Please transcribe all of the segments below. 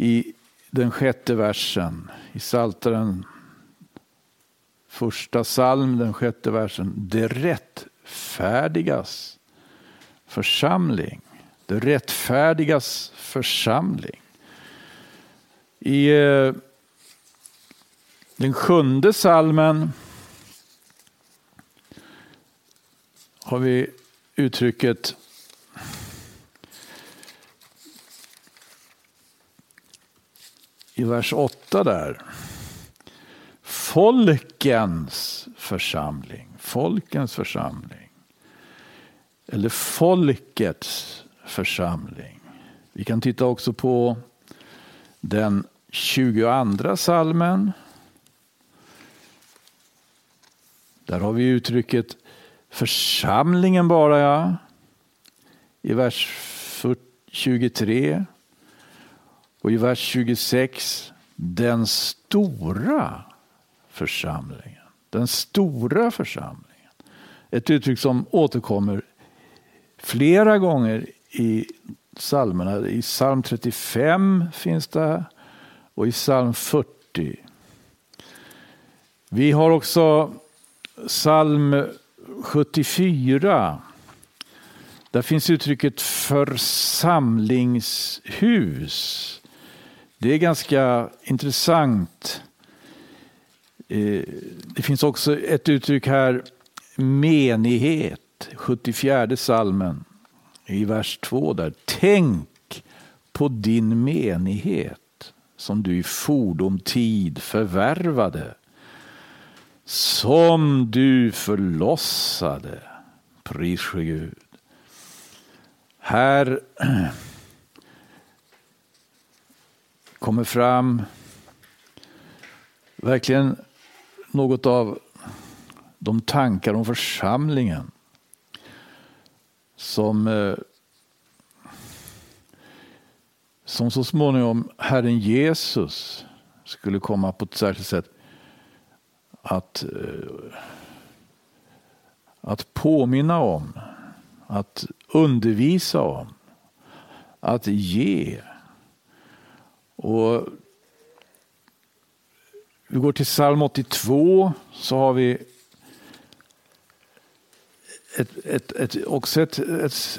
i den sjätte versen i Saltaren första psalm, den sjätte versen. Det rättfärdigas församling. Det rättfärdigas församling. I eh, den sjunde salmen har vi uttrycket i vers 8 där. Folkens församling. Folkens församling. Eller folkets församling. Vi kan titta också på den 22 salmen. Där har vi uttrycket församlingen bara ja. I vers 23. Och i vers 26. Den stora församlingen. Den stora församlingen. Ett uttryck som återkommer flera gånger i psalmerna. I psalm 35 finns det och i psalm 40. Vi har också psalm 74. Där finns uttrycket församlingshus. Det är ganska intressant. Eh, det finns också ett uttryck här, menighet, 74 salmen i vers 2 där. Tänk på din menighet som du i fordom tid förvärvade. Som du förlossade. Pris Gud. Här kommer fram verkligen något av de tankar om församlingen som, eh, som så småningom Herren Jesus skulle komma på ett särskilt sätt att, eh, att påminna om, att undervisa om, att ge. Och vi går till psalm 82 så har vi ett, ett, ett, också ett, ett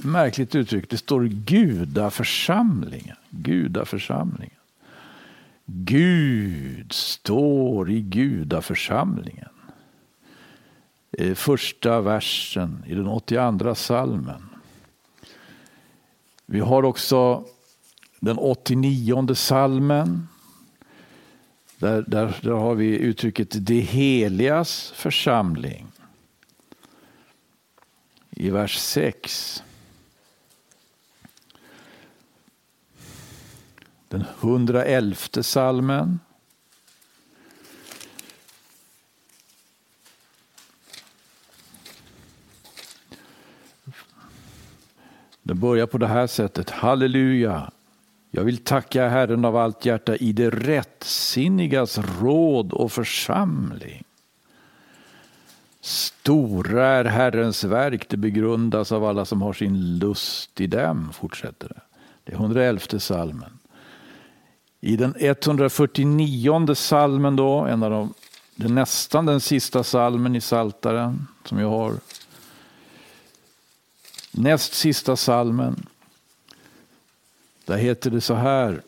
märkligt uttryck. Det står gudaförsamlingen. Gudaförsamlingen. Gud står i gudaförsamlingen. Eh, första versen i den 82 salmen. Vi har också den 89 salmen. Där, där, där har vi uttrycket det heligas församling. I vers 6. Den 111 salmen. Den börjar på det här sättet. Halleluja. Jag vill tacka Herren av allt hjärta i det rättsinnigas råd och församling. Stora är Herrens verk, det begrundas av alla som har sin lust i dem, fortsätter det. Det är 111 salmen. I den 149 salmen då, en av de, det nästan den sista salmen i Saltaren som jag har. Näst sista salmen. Där heter det så här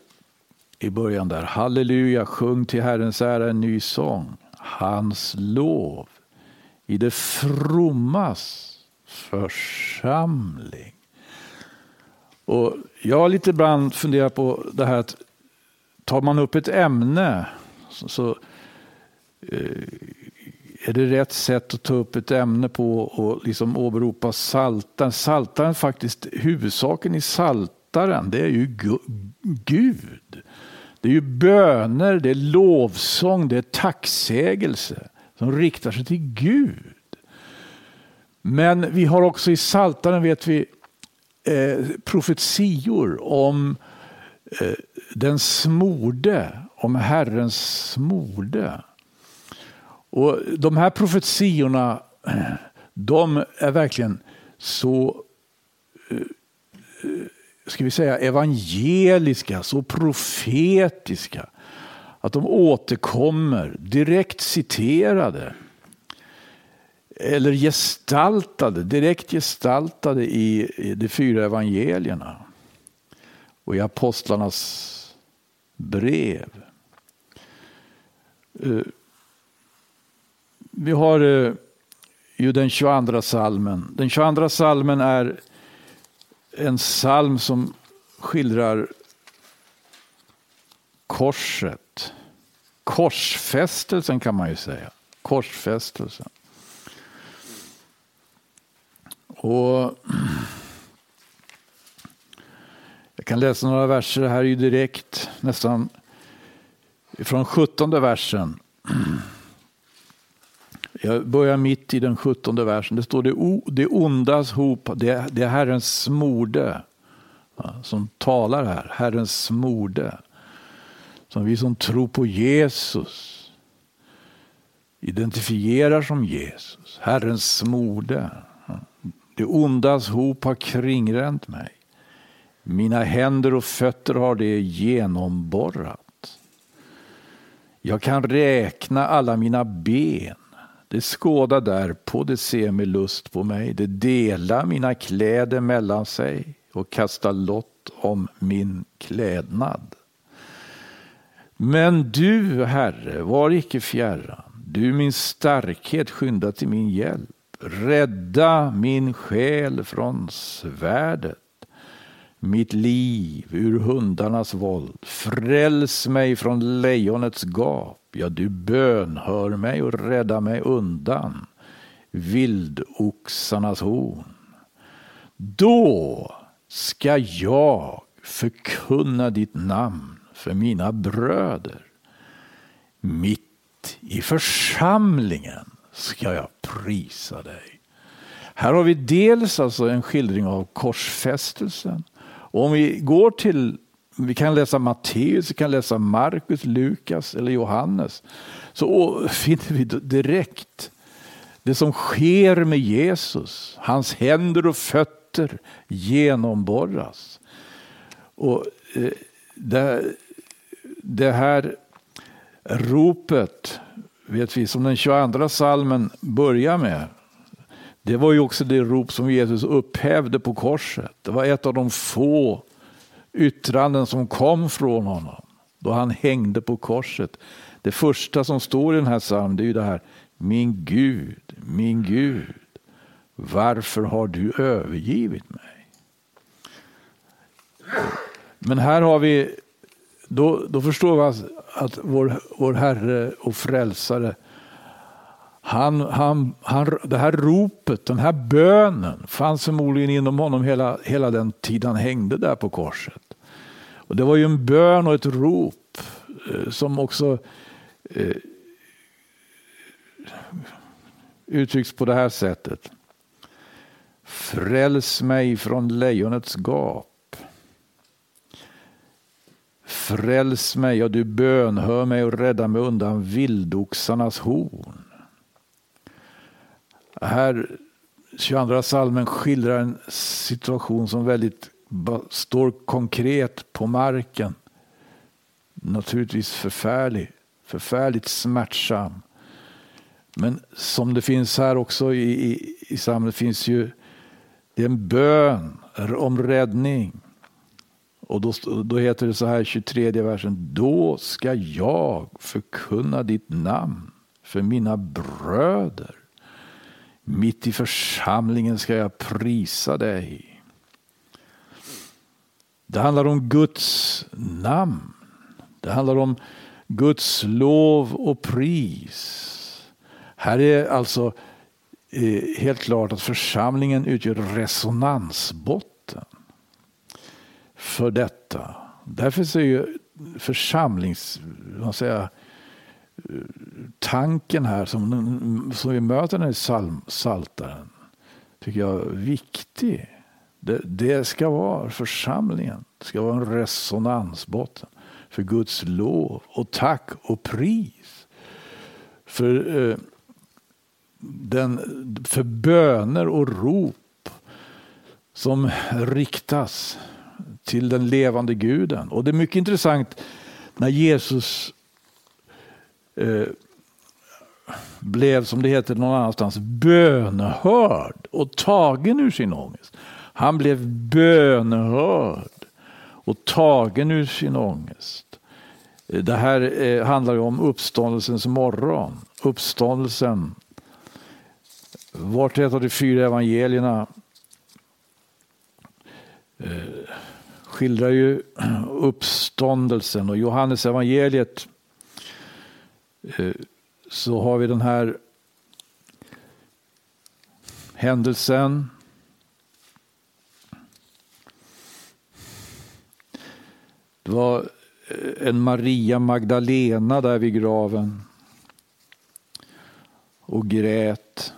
i början där. Halleluja, sjung till Herrens ära en ny sång. Hans lov i det frommas församling. Och jag har lite ibland funderat på det här att tar man upp ett ämne så, så eh, är det rätt sätt att ta upp ett ämne på och liksom åberopa saltan. Saltan faktiskt, huvudsaken i salt Författaren, det är ju Gud. Det är ju böner, det är lovsång, det är tacksägelse som riktar sig till Gud. Men vi har också i Saltaren vet vi eh, profetior om eh, den smorde, om Herrens smorde. Och de här profetiorna, de är verkligen så eh, eh ska vi säga, evangeliska, så profetiska. Att de återkommer direkt citerade. Eller gestaltade, direkt gestaltade i, de fyra evangelierna. Och i apostlarnas brev. Eh, vi har eh, ju den 22 salmen. Den 22 salmen är en psalm som skildrar korset. Korsfästelsen kan man ju säga. Korsfästelsen. Och jag kan läsa några verser här ju direkt, nästan från sjuttonde versen. Jag börjar mitt i den sjuttonde versen. Det står det, det ondas hop, det, det är Herrens smorde som talar här. Herrens smorde. Som vi som tror på Jesus identifierar som Jesus. Herrens smorde. Det ondas hop har kringränt mig. Mina händer och fötter har det genomborrat. Jag kan räkna alla mina ben. Det skåda därpå, det ser med lust på mig. Det dela mina kläder mellan sig och kasta lott om min klädnad. Men du, Herre, var icke fjärran. Du, min starkhet, skynda till min hjälp. Rädda min själ från svärdet mitt liv ur hundarnas våld. Fräls mig från lejonets gap. Ja, du bönhör mig och räddar mig undan vildoxarnas horn. Då ska jag förkunna ditt namn för mina bröder. Mitt i församlingen ska jag prisa dig. Här har vi dels alltså en skildring av korsfästelsen och om vi går till, vi kan läsa Matteus, vi kan läsa Markus, Lukas eller Johannes. Så finner vi direkt det som sker med Jesus. Hans händer och fötter genomborras. Och eh, det, det här ropet vet vi som den 22 salmen börjar med. Det var ju också det rop som Jesus upphävde på korset. Det var ett av de få yttranden som kom från honom då han hängde på korset. Det första som står i den här psalmen är ju det här Min Gud, min Gud, varför har du övergivit mig? Men här har vi, då, då förstår vi att vår, vår Herre och Frälsare han, han, han, det här ropet, den här bönen fanns förmodligen inom honom hela, hela den tid han hängde där på korset. Och Det var ju en bön och ett rop eh, som också eh, uttrycks på det här sättet. Fräls mig från lejonets gap. Fräls mig och du bönhör mig och rädda mig undan vildoxarnas horn. Här, 22 salmen skildrar en situation som väldigt står konkret på marken. Naturligtvis förfärlig, förfärligt smärtsam. Men som det finns här också i, i, i samhället finns ju det är en bön om räddning. Och då, då heter det så här 23 versen. Då ska jag förkunna ditt namn för mina bröder. Mitt i församlingen ska jag prisa dig. Det handlar om Guds namn. Det handlar om Guds lov och pris. Här är alltså eh, helt klart att församlingen utgör resonansbotten för detta. Därför är ju församlings, vad säger, tanken här som, som vi möter den i psalm, Saltaren tycker jag är viktig. Det, det, ska vara församlingen. Det ska vara en resonansbotten för Guds lov och tack och pris. För, eh, den, för böner och rop som riktas till den levande guden. Och det är mycket intressant när Jesus eh, blev, som det heter någon annanstans, bönehörd och tagen ur sin ångest. Han blev bönehörd och tagen ur sin ångest. Eh, det här eh, handlar om uppståndelsens morgon. Uppståndelsen. Vart och ett av de fyra evangelierna eh, skildrar ju uppståndelsen och Johannes evangeliet Eh, så har vi den här händelsen. Det var eh, en Maria Magdalena där vid graven och grät.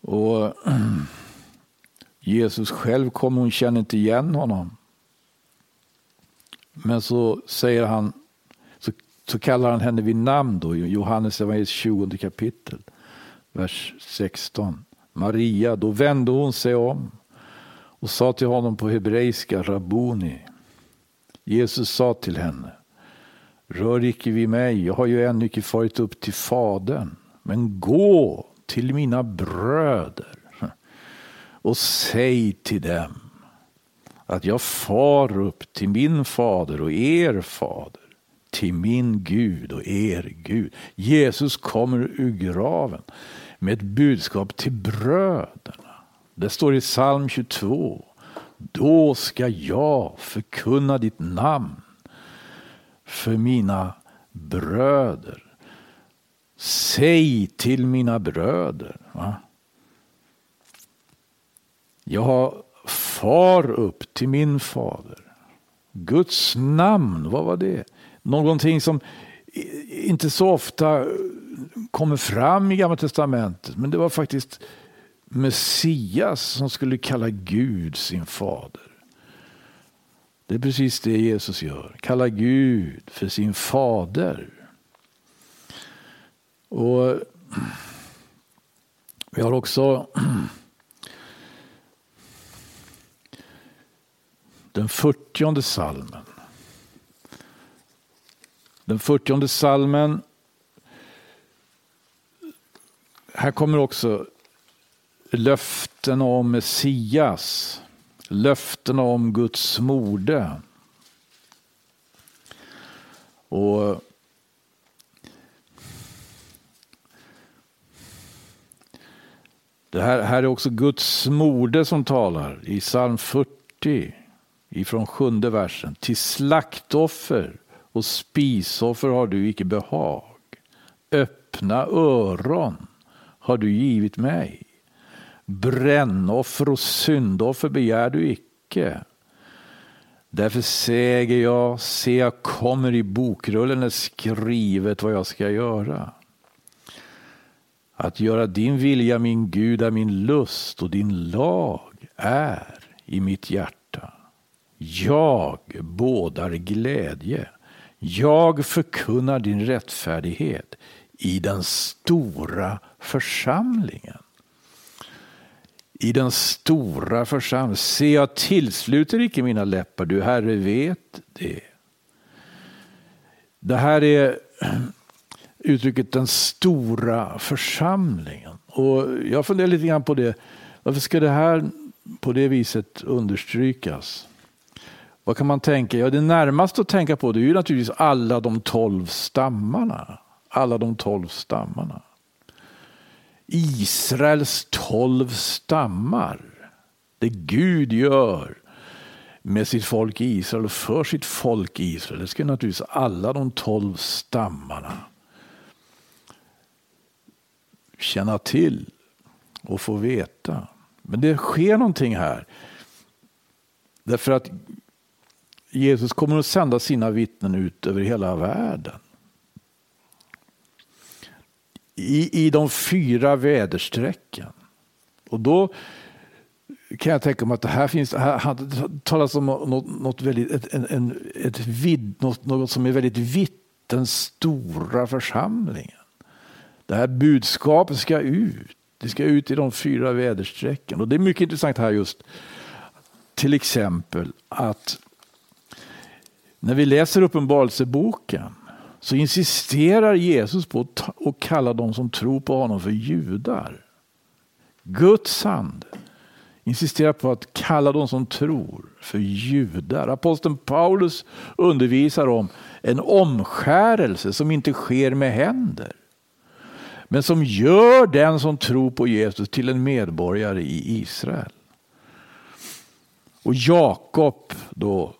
Och Jesus själv kom, hon känner inte igen honom. Men så säger han, så, kallar han henne vid namn då, Johannes evangeliets 20 kapitel, vers 16. Maria, då vände hon sig om och sa till honom på hebreiska, Rabuni. Jesus sa till henne, rör icke vid mig, jag har ju ännu icke farit upp till Fadern, men gå till mina bröder och säg till dem att jag far upp till min fader och er fader, till min Gud och er Gud. Jesus kommer ur graven med ett budskap till bröderna. Det står i psalm 22. Då ska jag förkunna ditt namn för mina bröder. Säg till mina bröder. Va? Jag far upp till min fader. Guds namn, vad var det? Någonting som inte så ofta kommer fram i Gamla Testamentet. Men det var faktiskt Messias som skulle kalla Gud sin fader. Det är precis det Jesus gör. Kalla Gud för sin fader. Och vi har också den fyrtionde salmen. Den fyrtionde salmen. Här kommer också löften om Messias. Löften om Guds mode. Och Det här, här är också Guds mode som talar i psalm 40 ifrån sjunde versen. Till slaktoffer och spisoffer har du icke behag. Öppna öron har du givit mig. Brännoffer och syndoffer begär du icke. Därför säger jag, se jag kommer i bokrullen är skrivet vad jag ska göra. Att göra din vilja, min Gud, är min lust och din lag är i mitt hjärta. Jag bådar glädje. Jag förkunnar din rättfärdighet i den stora församlingen. I den stora församlingen. Se, jag tillsluter icke mina läppar, du Herre vet det. Det här är uttrycket den stora församlingen. Och jag funderar lite grann på det. Varför ska det här på det viset understrykas? Vad kan man tänka? Ja, det närmaste att tänka på det är ju naturligtvis alla de tolv stammarna. Alla de tolv stammarna. Israels tolv stammar. Det Gud gör med sitt folk Israel och för sitt folk Israel. Det ska naturligtvis alla de tolv stammarna känna till och få veta. Men det sker någonting här. Därför att Jesus kommer att sända sina vittnen ut över hela världen. I, i de fyra väderstrecken. Och då kan jag tänka mig att det här finns, här talas om något, något, väldigt, ett, en, ett vid, något, något som är väldigt vitt, den stora församlingen. Det här budskapet ska ut. Det ska ut i de fyra väderstrecken. Och det är mycket intressant här just till exempel att när vi läser Uppenbarelseboken så insisterar Jesus på att kalla de som tror på honom för judar. Guds ande insisterar på att kalla de som tror för judar. Aposteln Paulus undervisar om en omskärelse som inte sker med händer. Men som gör den som tror på Jesus till en medborgare i Israel. Och Jakob då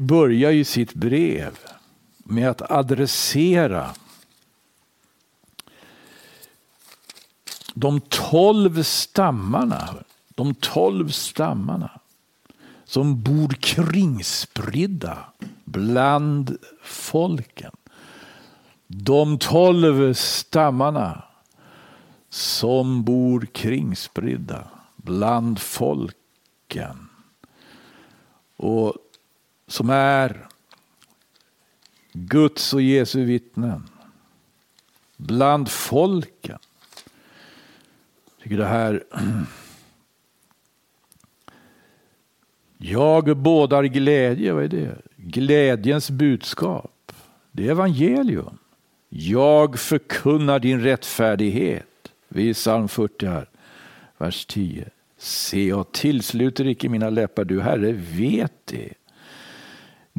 börjar ju sitt brev med att adressera de tolv stammarna, de tolv stammarna som bor kringspridda bland folken. De tolv stammarna som bor kringspridda bland folken. Och som är Guds och Jesu vittnen bland folken. Jag tycker det här Jag bådar glädje, vad är det? Glädjens budskap. Det är evangelium. Jag förkunnar din rättfärdighet. Vi är i psalm 40 här, vers 10. Se, jag tillsluter icke mina läppar, du Herre vet det.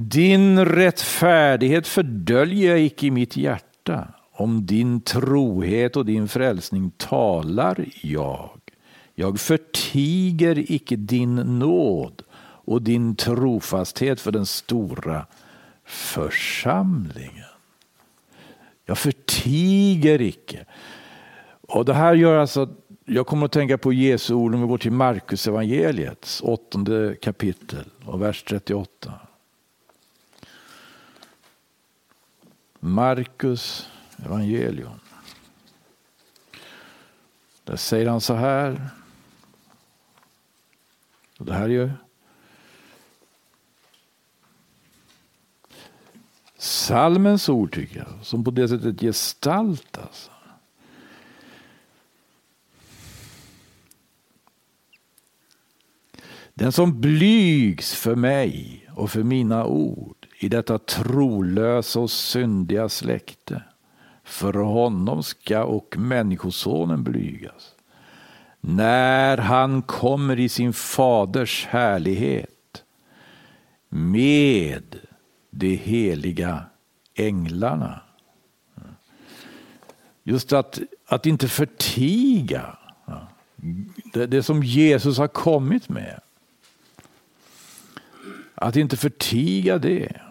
Din rättfärdighet fördöljer jag icke i mitt hjärta. Om din trohet och din frälsning talar jag. Jag förtiger icke din nåd och din trofasthet för den stora församlingen. Jag förtiger icke. Och det här gör alltså jag kommer att tänka på Jesu ord om vi går till Markus evangeliets åttonde kapitel och vers 38. Markus evangelium. Där säger han så här. Och det här är ju Salmens ord tycker jag, som på det sättet gestaltas. Alltså. Den som blygs för mig och för mina ord i detta trolösa och syndiga släkte. För honom ska och Människosonen blygas. När han kommer i sin faders härlighet med de heliga änglarna. Just att, att inte förtiga det, det som Jesus har kommit med. Att inte förtiga det.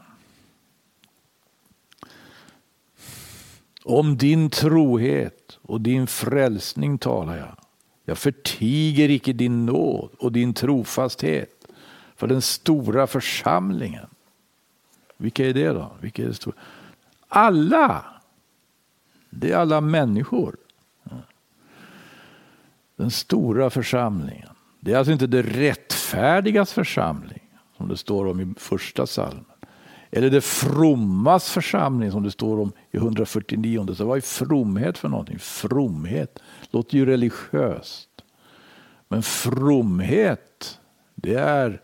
Om din trohet och din frälsning talar jag. Jag förtiger icke din nåd och din trofasthet för den stora församlingen. Vilka är det då? Vilka är det stora? Alla! Det är alla människor. Den stora församlingen. Det är alltså inte det rättfärdigas församling som det står om i första salmen. Eller det frommas församling som det står om i 149. Så vad är fromhet för någonting? Fromhet låter ju religiöst. Men fromhet, det är,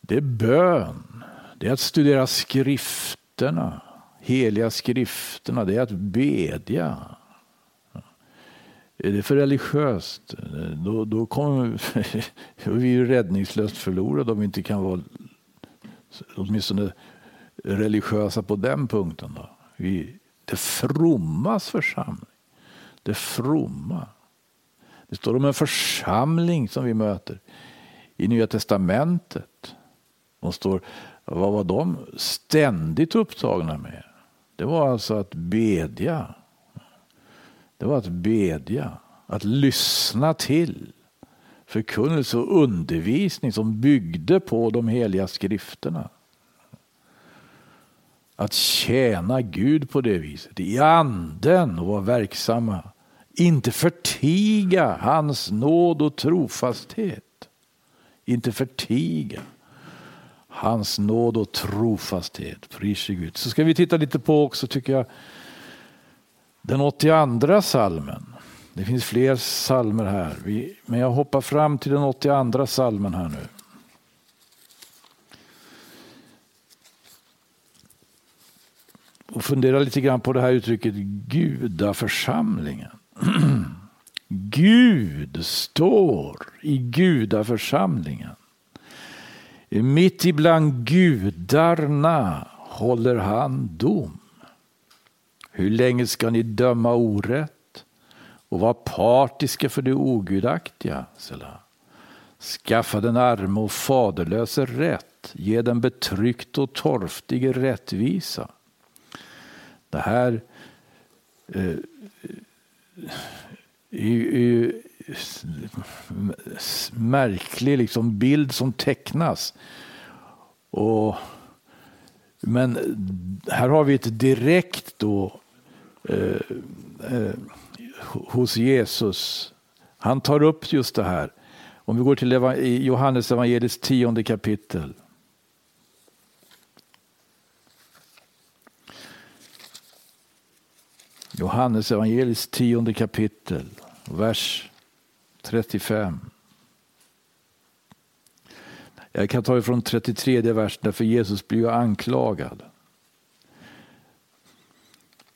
det är bön. Det är att studera skrifterna, heliga skrifterna. Det är att bedja. Är det för religiöst, då, då kommer vi ju räddningslöst förlorade om vi inte kan vara åtminstone religiösa på den punkten. Då. Vi, det frommas församling. Det fromma. Det står om en församling som vi möter i Nya Testamentet. De står, vad var de ständigt upptagna med? Det var alltså att bedja. Det var att bedja, att lyssna till förkunnelse och undervisning som byggde på de heliga skrifterna. Att tjäna Gud på det viset, i anden och vara verksamma. Inte förtiga hans nåd och trofasthet. Inte förtiga hans nåd och trofasthet. Pris Gud. Så ska vi titta lite på också tycker jag den 82 salmen. Det finns fler salmer här, men jag hoppar fram till den 82 salmen här nu. Och fundera lite grann på det här uttrycket gudaförsamlingen. Gud står i gudaförsamlingen. Mitt ibland gudarna håller han dom. Hur länge ska ni döma orätt och var partiska för det ogudaktiga? Skaffa den arme och faderlöse rätt, ge den betryckt och torftige rättvisa. Det här eh, är ju märklig liksom bild som tecknas. Och, men här har vi ett direkt då eh, eh, hos Jesus. Han tar upp just det här. Om vi går till Johannes evangeliets tionde kapitel. Johannes evangeliets tionde kapitel, vers 35. Jag kan ta ifrån 33 versen, för Jesus blir ju anklagad.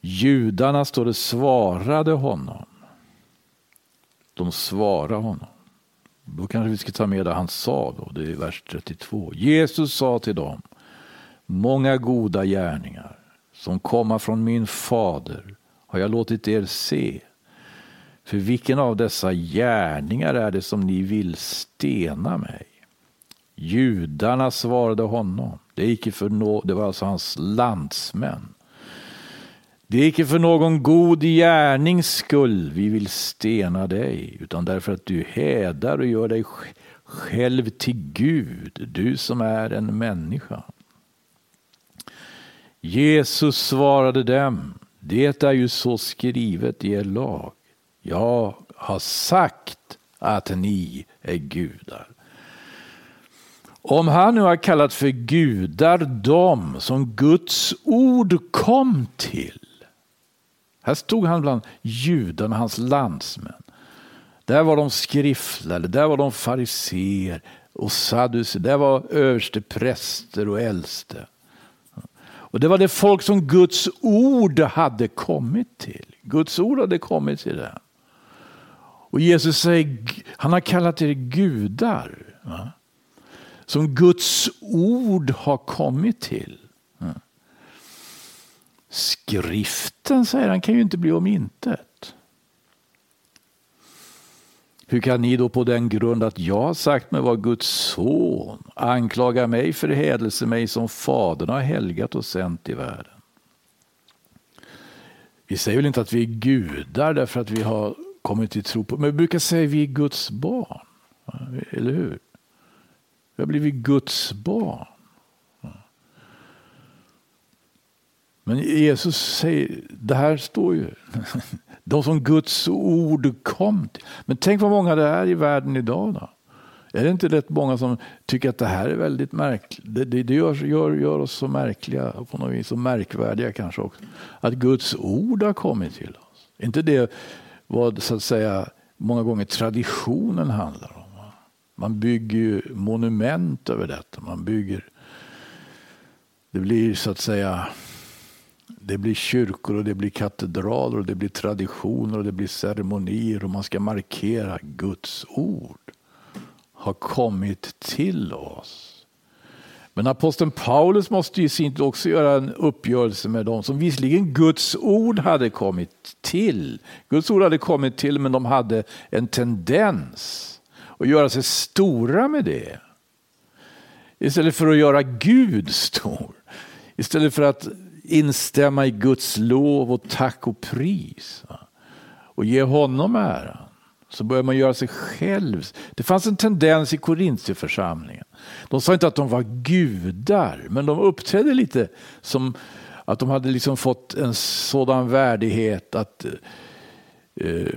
Judarna, står det, svarade honom. De svarade honom. Då kanske vi ska ta med det han sa, då, det är vers 32. Jesus sa till dem, många goda gärningar som komma från min fader har jag låtit er se. För vilken av dessa gärningar är det som ni vill stena mig? Judarna svarade honom. Det, gick för no det var alltså hans landsmän. Det är icke för någon god gärnings skull vi vill stena dig, utan därför att du hädar och gör dig själv till Gud, du som är en människa. Jesus svarade dem, det är ju så skrivet i er lag. Jag har sagt att ni är gudar. Om han nu har kallat för gudar dem som Guds ord kom till. Här stod han bland judarna, hans landsmän. Där var de skriftlärde, där var de fariseer och sadduceer, där var överste präster och äldste. Och det var det folk som Guds ord hade kommit till. Guds ord hade kommit till det. Och Jesus säger, han har kallat er gudar. Va? Som Guds ord har kommit till. Skriften, säger han, kan ju inte bli om intet. Hur kan ni då på den grund att jag har sagt mig vara Guds son anklaga mig för hädelse mig som Fadern har helgat och sänt i världen? Vi säger väl inte att vi är gudar därför att vi har kommit till tro på, men vi brukar säga att vi är Guds barn. Eller hur? Vi har blivit Guds barn. Men Jesus säger, det här står ju. De som Guds ord kom till. Men tänk vad många det är i världen idag. Då. Är det inte rätt många som tycker att det här är väldigt märkligt? Det, det, det gör, gör, gör, oss så märkliga, på något vis så märkvärdiga kanske också. Att Guds ord har kommit till oss. inte det vad så att säga många gånger traditionen handlar om? Man bygger ju monument över detta. Man bygger, det blir så att säga det blir kyrkor och det blir katedraler och det blir traditioner och det blir ceremonier och man ska markera Guds ord har kommit till oss. Men aposteln Paulus måste ju sin också göra en uppgörelse med dem som visserligen Guds ord hade kommit till. Guds ord hade kommit till men de hade en tendens att göra sig stora med det. Istället för att göra Gud stor. Istället för att instämma i Guds lov och tack och pris. Och ge honom äran. Så börjar man göra sig själv. Det fanns en tendens i Korintierförsamlingen. De sa inte att de var gudar, men de uppträdde lite som att de hade liksom fått en sådan värdighet att eh,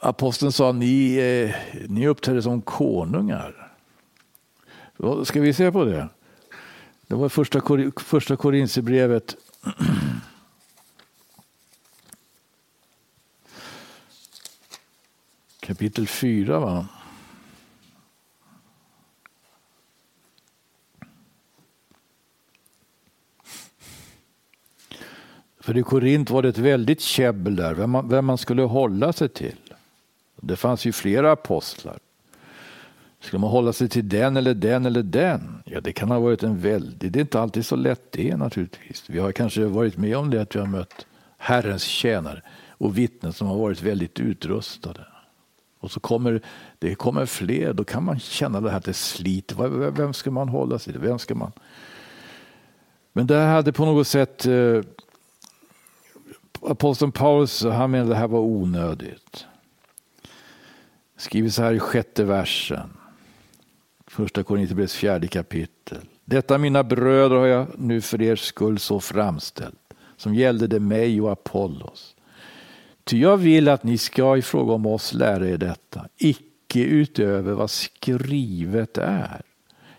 aposteln sa ni, eh, ni uppträder som konungar. Ska vi se på det? Det var första, första Korintierbrevet kapitel 4. Va? För i Korint var det ett väldigt käbbel där, vem man, vem man skulle hålla sig till. Det fanns ju flera apostlar. Ska man hålla sig till den eller den eller den? Ja, det kan ha varit en väldig... Det är inte alltid så lätt det naturligtvis. Vi har kanske varit med om det att vi har mött Herrens tjänare och vittnen som har varit väldigt utrustade. Och så kommer det kommer fler, då kan man känna det här att det sliter. Vem ska man hålla sig till? Vem ska man? Men det hade på något sätt eh, aposteln Paulus, han menade att det här var onödigt. Skriver så här i sjätte versen. Första Korinthierbrevets fjärde kapitel. Detta mina bröder har jag nu för er skull så framställt, som gällde det mig och Apollos. Ty jag vill att ni ska i fråga om oss lära er detta, icke utöver vad skrivet är.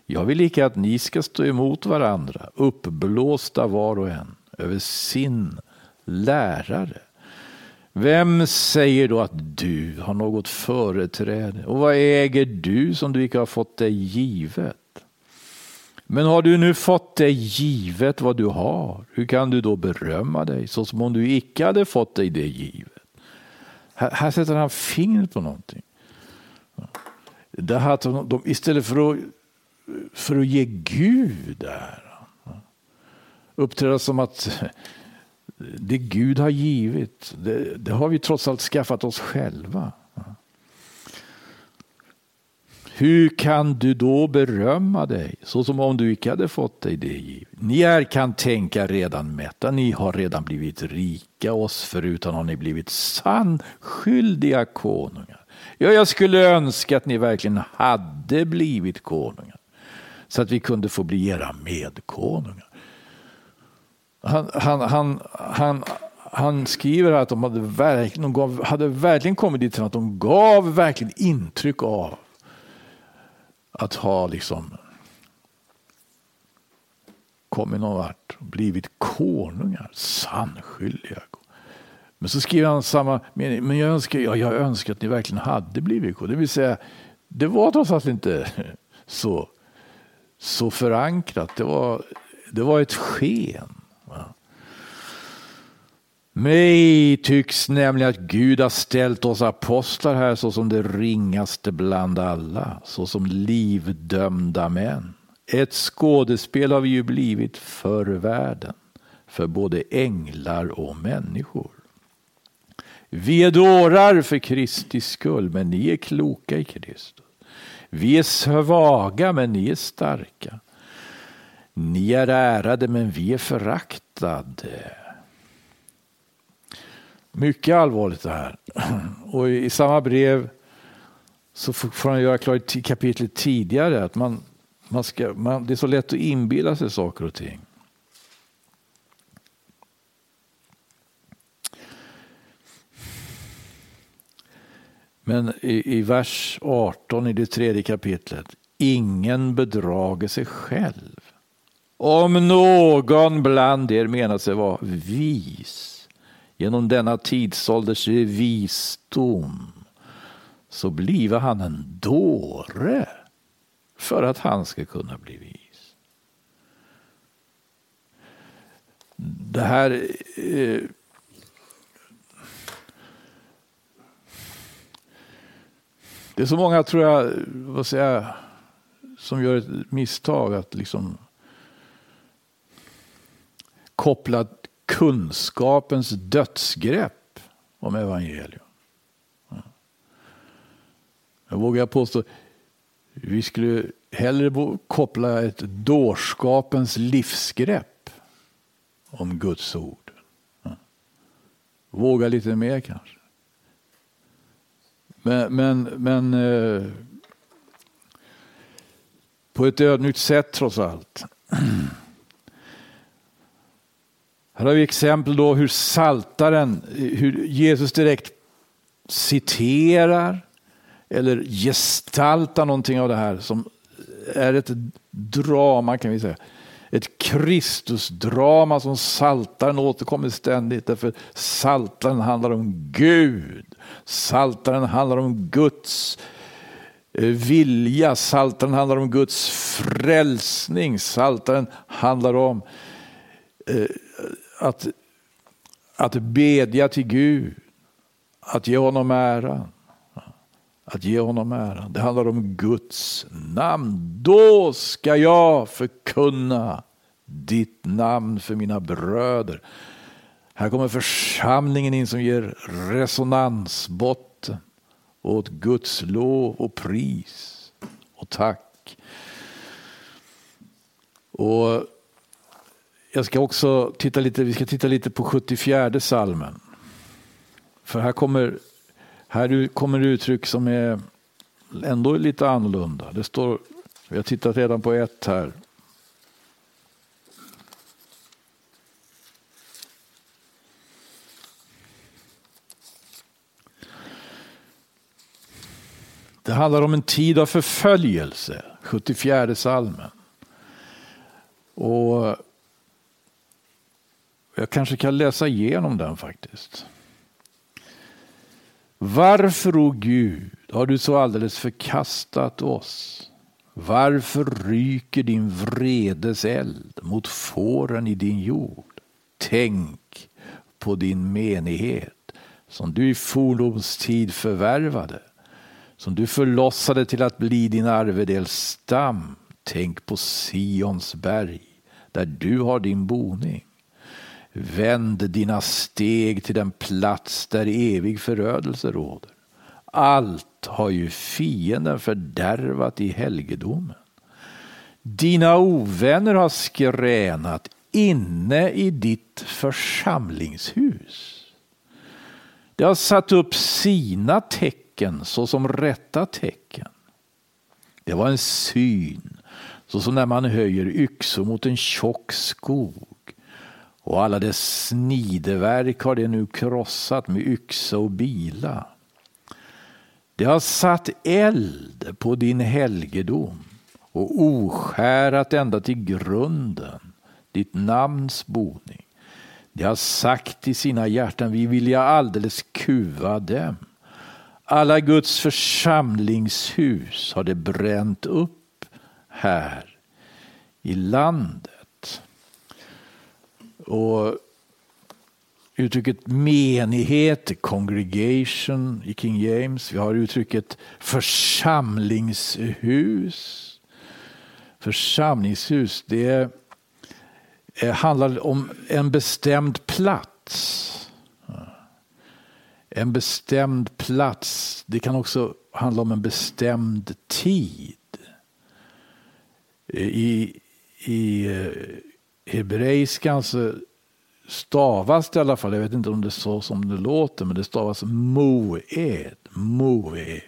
Jag vill icke att ni ska stå emot varandra, uppblåsta var och en över sin lärare. Vem säger då att du har något företräde? Och vad äger du som du icke har fått dig givet? Men har du nu fått dig givet vad du har, hur kan du då berömma dig så som om du icke hade fått dig det givet? Här, här sätter han fingret på någonting. Det här, de, istället för att, för att ge Gud där, uppträda som att det Gud har givit, det, det, har vi trots allt skaffat oss själva. Hur kan du då berömma dig så som om du icke hade fått dig det givet? Ni är kan tänka redan mätta, ni har redan blivit rika, oss förutan har ni blivit sannskyldiga konungar. Ja, jag skulle önska att ni verkligen hade blivit konungar så att vi kunde få bli era medkonungar. Han, han, han, han, han skriver att de hade verkligen, de gav, hade verkligen kommit dit att de gav verkligen intryck av att ha liksom kommit någon vart och blivit konungar, sannskyldiga. Men så skriver han samma mening, men jag önskar, ja, jag önskar att ni verkligen hade blivit konungar. Det vill säga, det var trots allt inte så, så förankrat. Det var, det var ett sken. Mig tycks nämligen att Gud har ställt oss apostlar här såsom det ringaste bland alla, såsom livdömda män. Ett skådespel har vi ju blivit för världen, för både änglar och människor. Vi är dårar för Kristi skull, men ni är kloka i Kristus. Vi är svaga, men ni är starka. Ni är ärade, men vi är föraktade. Mycket allvarligt det här. Och i samma brev så får han göra klart i kapitlet tidigare att man, man ska, man, det är så lätt att inbilla sig saker och ting. Men i, i vers 18 i det tredje kapitlet. Ingen bedrager sig själv. Om någon bland er menar sig vara vis genom denna tidsålders visdom så bliver han en dåre för att han ska kunna bli vis. Det här eh, Det är så många, tror jag, vad säger som gör ett misstag att liksom koppla kunskapens dödsgrepp om evangelium. Jag vågar påstå vi skulle hellre koppla ett dårskapens livsgrepp om Guds ord. Våga lite mer kanske. Men, men, men eh, på ett ödmjukt sätt trots allt. Här har vi exempel då hur saltaren, hur Jesus direkt citerar eller gestaltar någonting av det här som är ett drama kan vi säga. Ett Kristusdrama som saltaren återkommer ständigt därför saltaren handlar om Gud. Saltaren handlar om Guds eh, vilja, Saltaren handlar om Guds frälsning, Saltaren handlar om eh, att, att bedja till Gud, att ge honom äran. Att ge honom äran. Det handlar om Guds namn. Då ska jag förkunna ditt namn för mina bröder. Här kommer församlingen in som ger resonansbotten åt Guds lov och pris och tack. Och jag ska också titta lite, vi ska titta lite på 74 salmen. För här kommer, här kommer uttryck som är ändå lite annorlunda. Det står, vi har tittat redan på ett här. Det handlar om en tid av förföljelse, 74 salmen. Och jag kanske kan läsa igenom den faktiskt. Varför, o oh Gud, har du så alldeles förkastat oss? Varför ryker din vredes eld mot fåren i din jord? Tänk på din menighet som du i fordonstid förvärvade som du förlossade till att bli din arvedels stam. Tänk på Sions berg, där du har din boning. Vänd dina steg till den plats där evig förödelse råder. Allt har ju fienden fördärvat i helgedomen. Dina ovänner har skränat inne i ditt församlingshus. De har satt upp sina tecken såsom rätta tecken. Det var en syn, såsom när man höjer yxor mot en tjock skog. Och alla dess snideverk har det nu krossat med yxa och bila. Det har satt eld på din helgedom och oskärat ända till grunden, ditt namns boning. De har sagt i sina hjärtan, vi vilja alldeles kuva dem. Alla Guds församlingshus har det bränt upp här i landet. Och uttrycket menighet, congregation i King James. Vi har uttrycket församlingshus. Församlingshus, det eh, handlar om en bestämd plats en bestämd plats. Det kan också handla om en bestämd tid. Eh, I, i eh, Hebreiskans eh, stavas det i alla fall, jag vet inte om det är så som det låter, men det stavas moed. moed.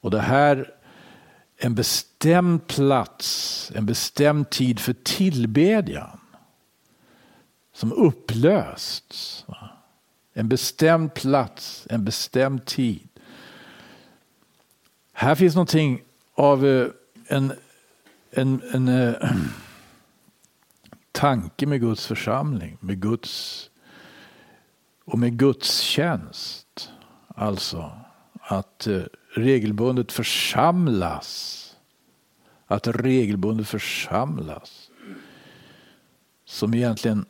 Och det här en bestämd plats, en bestämd tid för tillbedjan som upplösts. En bestämd plats, en bestämd tid. Här finns någonting av eh, en, en, en, en eh, tanke med Guds församling, med Guds och med Guds tjänst. Alltså att eh, regelbundet församlas. Att regelbundet församlas. Som egentligen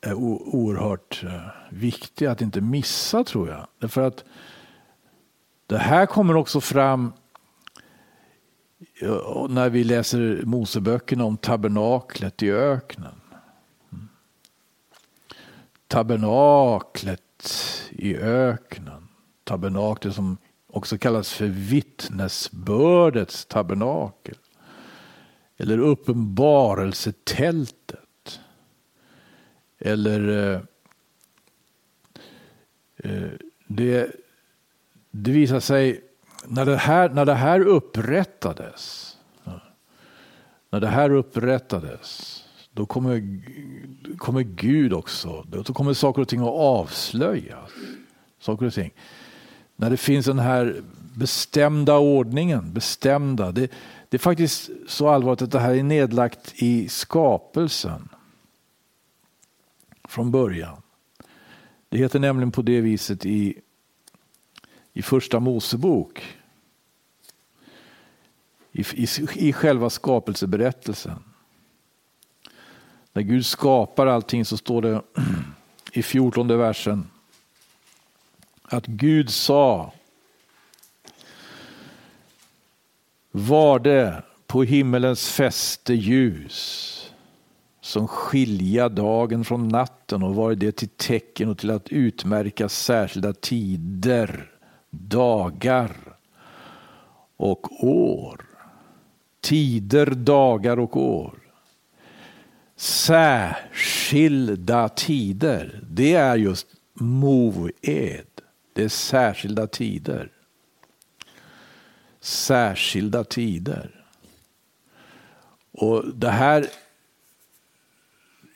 är oerhört eh, viktig att inte missa tror jag. Därför att det här kommer också fram när vi läser Moseböckerna om tabernaklet i öknen. Mm. Tabernaklet i öknen. Tabernaklet som också kallas för vittnesbördets tabernakel. Eller uppenbarelsetältet. Eller eh, eh det, det visar sig när det här, när det här upprättades. När det här upprättades. Då kommer, kommer Gud också. Då kommer saker och ting att avslöjas. Saker och ting. När det finns den här bestämda ordningen. Bestämda. Det, det är faktiskt så allvarligt att det här är nedlagt i skapelsen från början. Det heter nämligen på det viset i, i första Mosebok. I, i, I själva skapelseberättelsen. När Gud skapar allting så står det i fjortonde versen att Gud sa var det på himmelens fäste ljus som skilja dagen från natten och var det till tecken och till att utmärka särskilda tider, dagar och år. Tider, dagar och år. Särskilda tider, det är just moed. Det är särskilda tider. Särskilda tider. Och det här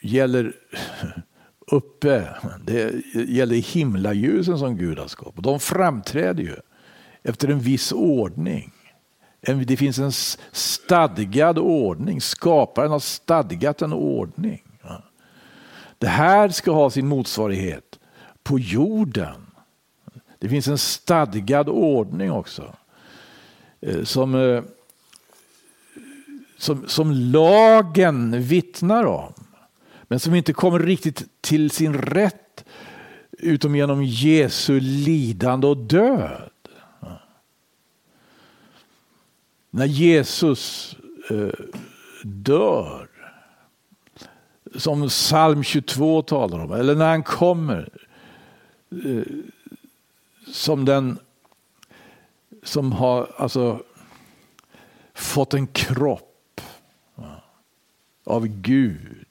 gäller uppe, det gäller himlaljusen som Gud har skapat. De framträder ju efter en viss ordning. Det finns en stadgad ordning. Skaparen har stadgat en ordning. Det här ska ha sin motsvarighet på jorden. Det finns en stadgad ordning också. Eh, som, eh, som, som lagen vittnar om. Men som inte kommer riktigt till sin rätt utom genom Jesu lidande och död. När Jesus eh, dör, som psalm 22 talar om, eller när han kommer eh, som den som har alltså, fått en kropp av Gud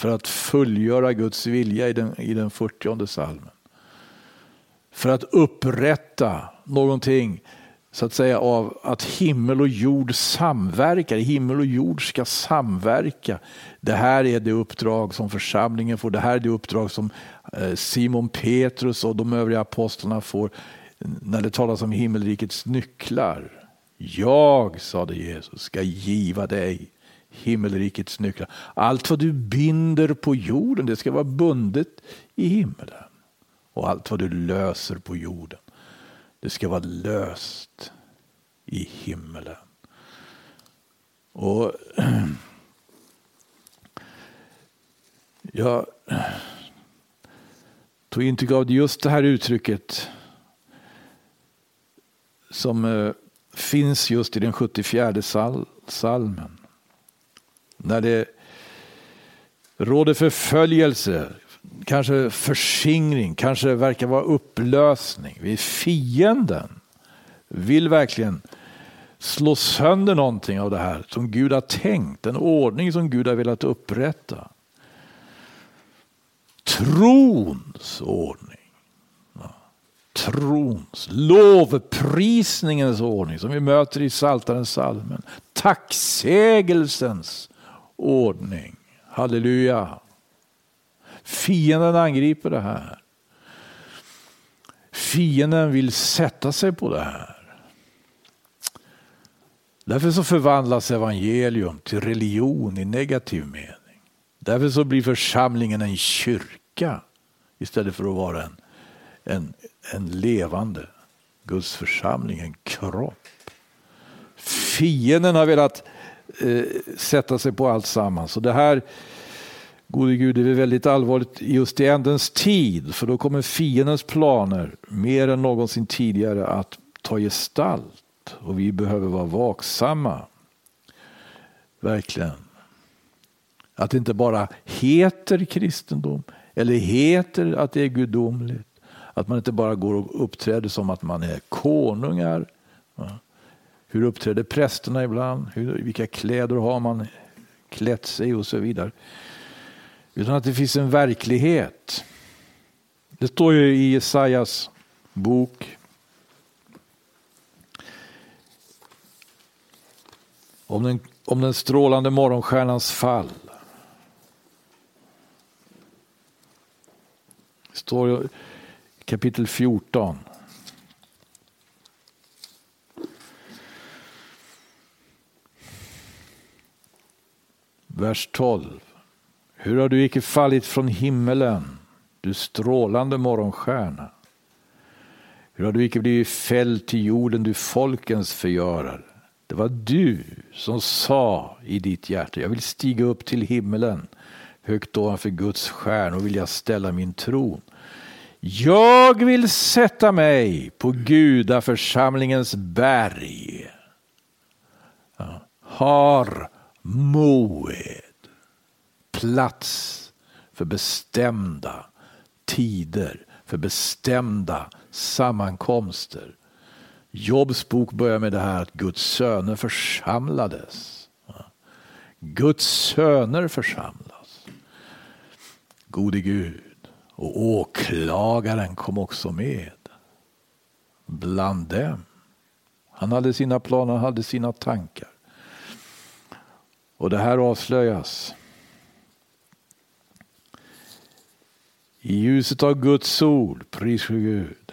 för att fullgöra Guds vilja i den, i den 40 salmen. För att upprätta någonting så att säga av att himmel och jord samverkar. Himmel och jord ska samverka. Det här är det uppdrag som församlingen får. Det här är det uppdrag som eh, Simon Petrus och de övriga apostlarna får när det talas om himmelrikets nycklar. Jag, sade Jesus, ska giva dig himmelrikets nycklar. Allt vad du binder på jorden, det ska vara bundet i himmelen. Och allt vad du löser på jorden, det ska vara löst i himmelen. Och jag tog intryck av just det här uttrycket som eh, finns just i den 74 salmen. När det råder förföljelse, kanske förskingring, kanske verkar vara upplösning. Vi fienden vill verkligen slå sönder någonting av det här som Gud har tänkt, en ordning som Gud har velat upprätta. Trons ordning. Trons, lovprisningens ordning som vi möter i Saltarens salmen. Tacksägelsens ordning. Halleluja. Fienden angriper det här. Fienden vill sätta sig på det här. Därför så förvandlas evangelium till religion i negativ mening. Därför så blir församlingen en kyrka istället för att vara en, en, en levande Guds församling, en kropp. Fienden har velat eh, sätta sig på allt sammans. Och det här, gode Gud, det är väldigt allvarligt just i ändens tid. För då kommer fiendens planer mer än någonsin tidigare att ta gestalt. Och vi behöver vara vaksamma. Verkligen. Att det inte bara heter kristendom eller heter att det är gudomligt. Att man inte bara går och uppträder som att man är konungar. Hur uppträder prästerna ibland? Hur, vilka kläder har man klätt sig och så vidare. Utan att det finns en verklighet. Det står ju i Jesajas bok om den, om den strålande morgonstjärnans fall. Det står i kapitel 14. Vers 12. Hur har du icke fallit från himmelen, du strålande morgonstjärna. Hur har du icke blivit fälld till jorden, du folkens förgörare? Det var du som sa i ditt hjärta, jag vill stiga upp till himmelen, högt ovanför Guds stjärnor vill jag ställa min tron. Jag vill sätta mig på gudaförsamlingens berg. Har Moed. Plats för bestämda tider, för bestämda sammankomster. Jobs bok börjar med det här att Guds söner församlades. Guds söner församlas. Gode Gud. Och åklagaren kom också med. Bland dem. Han hade sina planer, han hade sina tankar. Och det här avslöjas. I ljuset av Guds ord, pris för Gud.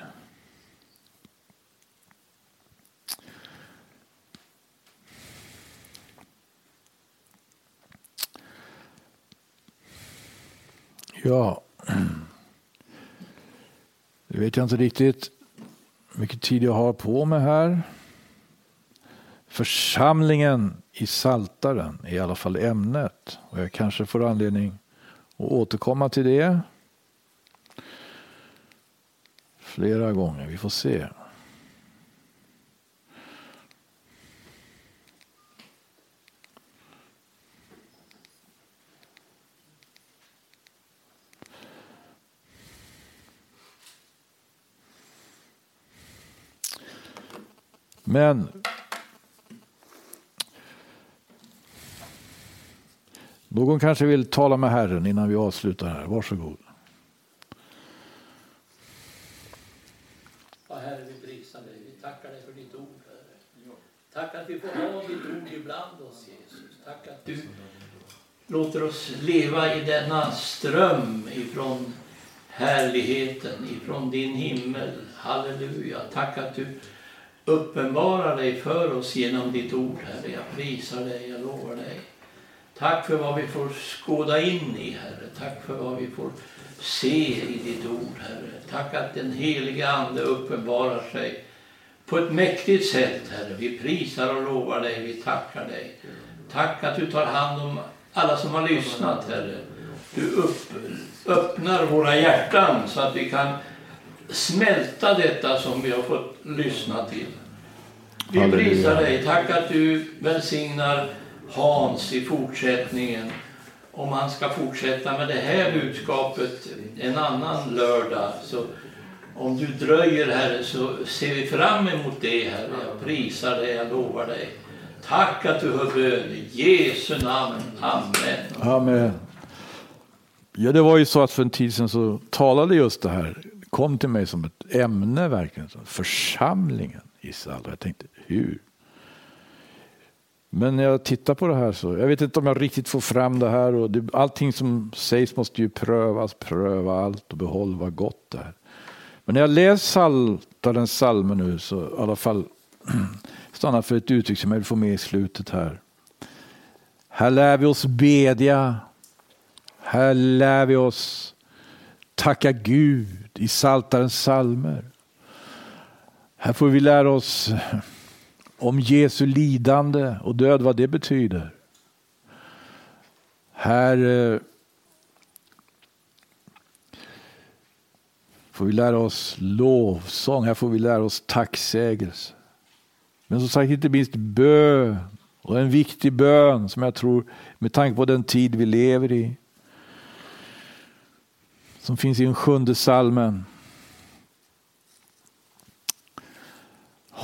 Ja, det vet jag inte riktigt hur mycket tid jag har på mig här. Församlingen i Saltaren är i alla fall ämnet och jag kanske får anledning att återkomma till det flera gånger. Vi får se. Men någon kanske vill tala med Herren innan vi avslutar här. Varsågod. Tack att vi får ha ditt ord ibland oss Jesus. Tack att du låter oss leva i denna ström ifrån härligheten, ifrån din himmel. Halleluja. Tack att du uppenbarar dig för oss genom ditt ord, Herre. Jag prisar dig, jag dig. Tack för vad vi får skåda in i, Herre. Tack för vad vi får se i ditt ord, Herre. Tack att den heliga Ande uppenbarar sig på ett mäktigt sätt, Herre. Vi prisar och lovar dig, vi tackar dig. Tack att du tar hand om alla som har lyssnat, Herre. Du upp, öppnar våra hjärtan så att vi kan smälta detta som vi har fått lyssna till. Vi prisar dig. Tack att du välsignar Hans i fortsättningen. Om han ska fortsätta med det här budskapet en annan lördag så om du dröjer, Herre, så ser vi fram emot det, Herre. Jag prisar dig, jag lovar dig. Tack att du hör bön. I Jesu namn. Amen. Amen. Ja, det var ju så att för en tid sedan så talade just det här, kom till mig som ett ämne verkligen. Församlingen i Salva. Jag tänkte, hur? Men när jag tittar på det här så, jag vet inte om jag riktigt får fram det här. Och det, allting som sägs måste ju prövas, pröva allt och behålla vad gott det är. Men när jag läser Psaltarens psalmer nu så i alla fall stannar för ett uttryck som jag vill få med i slutet här. Här lär vi oss bedja. Här lär vi oss tacka Gud i Psaltarens psalmer. Här får vi lära oss om Jesu lidande och död, vad det betyder. Här eh, får vi lära oss lovsång, här får vi lära oss tacksägelse. Men som sagt inte minst bön. Och en viktig bön som jag tror, med tanke på den tid vi lever i, som finns i den sjunde salmen.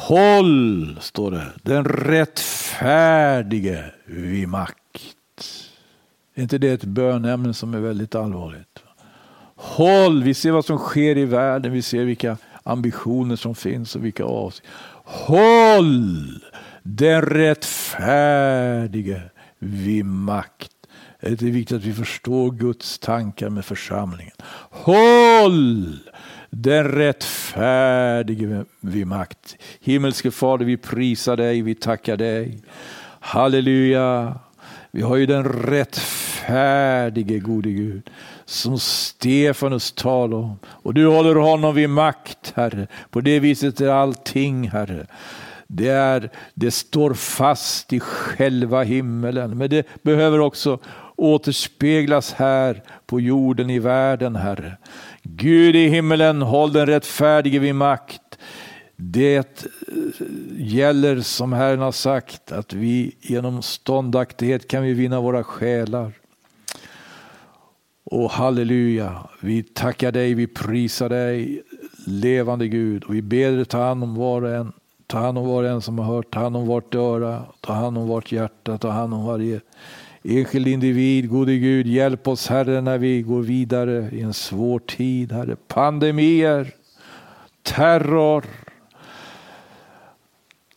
Håll, står det, den rättfärdige vid makt. Är inte det ett bönämne som är väldigt allvarligt? Håll, vi ser vad som sker i världen, vi ser vilka ambitioner som finns och vilka avsikter. Håll den rättfärdige vid makt. Det är viktigt att vi förstår Guds tankar med församlingen. Håll den rättfärdige vid makt. Himmelske Fader, vi prisar dig, vi tackar dig. Halleluja. Vi har ju den rättfärdige gode Gud som Stefanus talar om. Och du håller honom vid makt, Herre. På det viset är allting, Herre. Det, är, det står fast i själva himmelen, men det behöver också återspeglas här på jorden i världen, Herre. Gud i himmelen, håll den rättfärdige vid makt. Det gäller som Herren har sagt att vi genom ståndaktighet kan vi vinna våra själar. Och halleluja, vi tackar dig, vi prisar dig, levande Gud. Och vi ber dig ta hand om var och en, ta hand om var och en som har hört, ta hand om vårt öra, ta hand om vårt hjärta, ta hand om varje enskild individ. Gode Gud, hjälp oss Herre när vi går vidare i en svår tid, Herre. Pandemier, terror,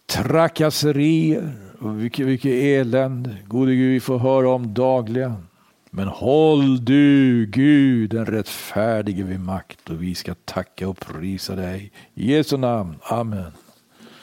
trakasserier vilket, vilket elände. Gode Gud, vi får höra om dagligen. Men håll du, Gud, den rättfärdige vid makt och vi ska tacka och prisa dig. I Jesu namn. Amen.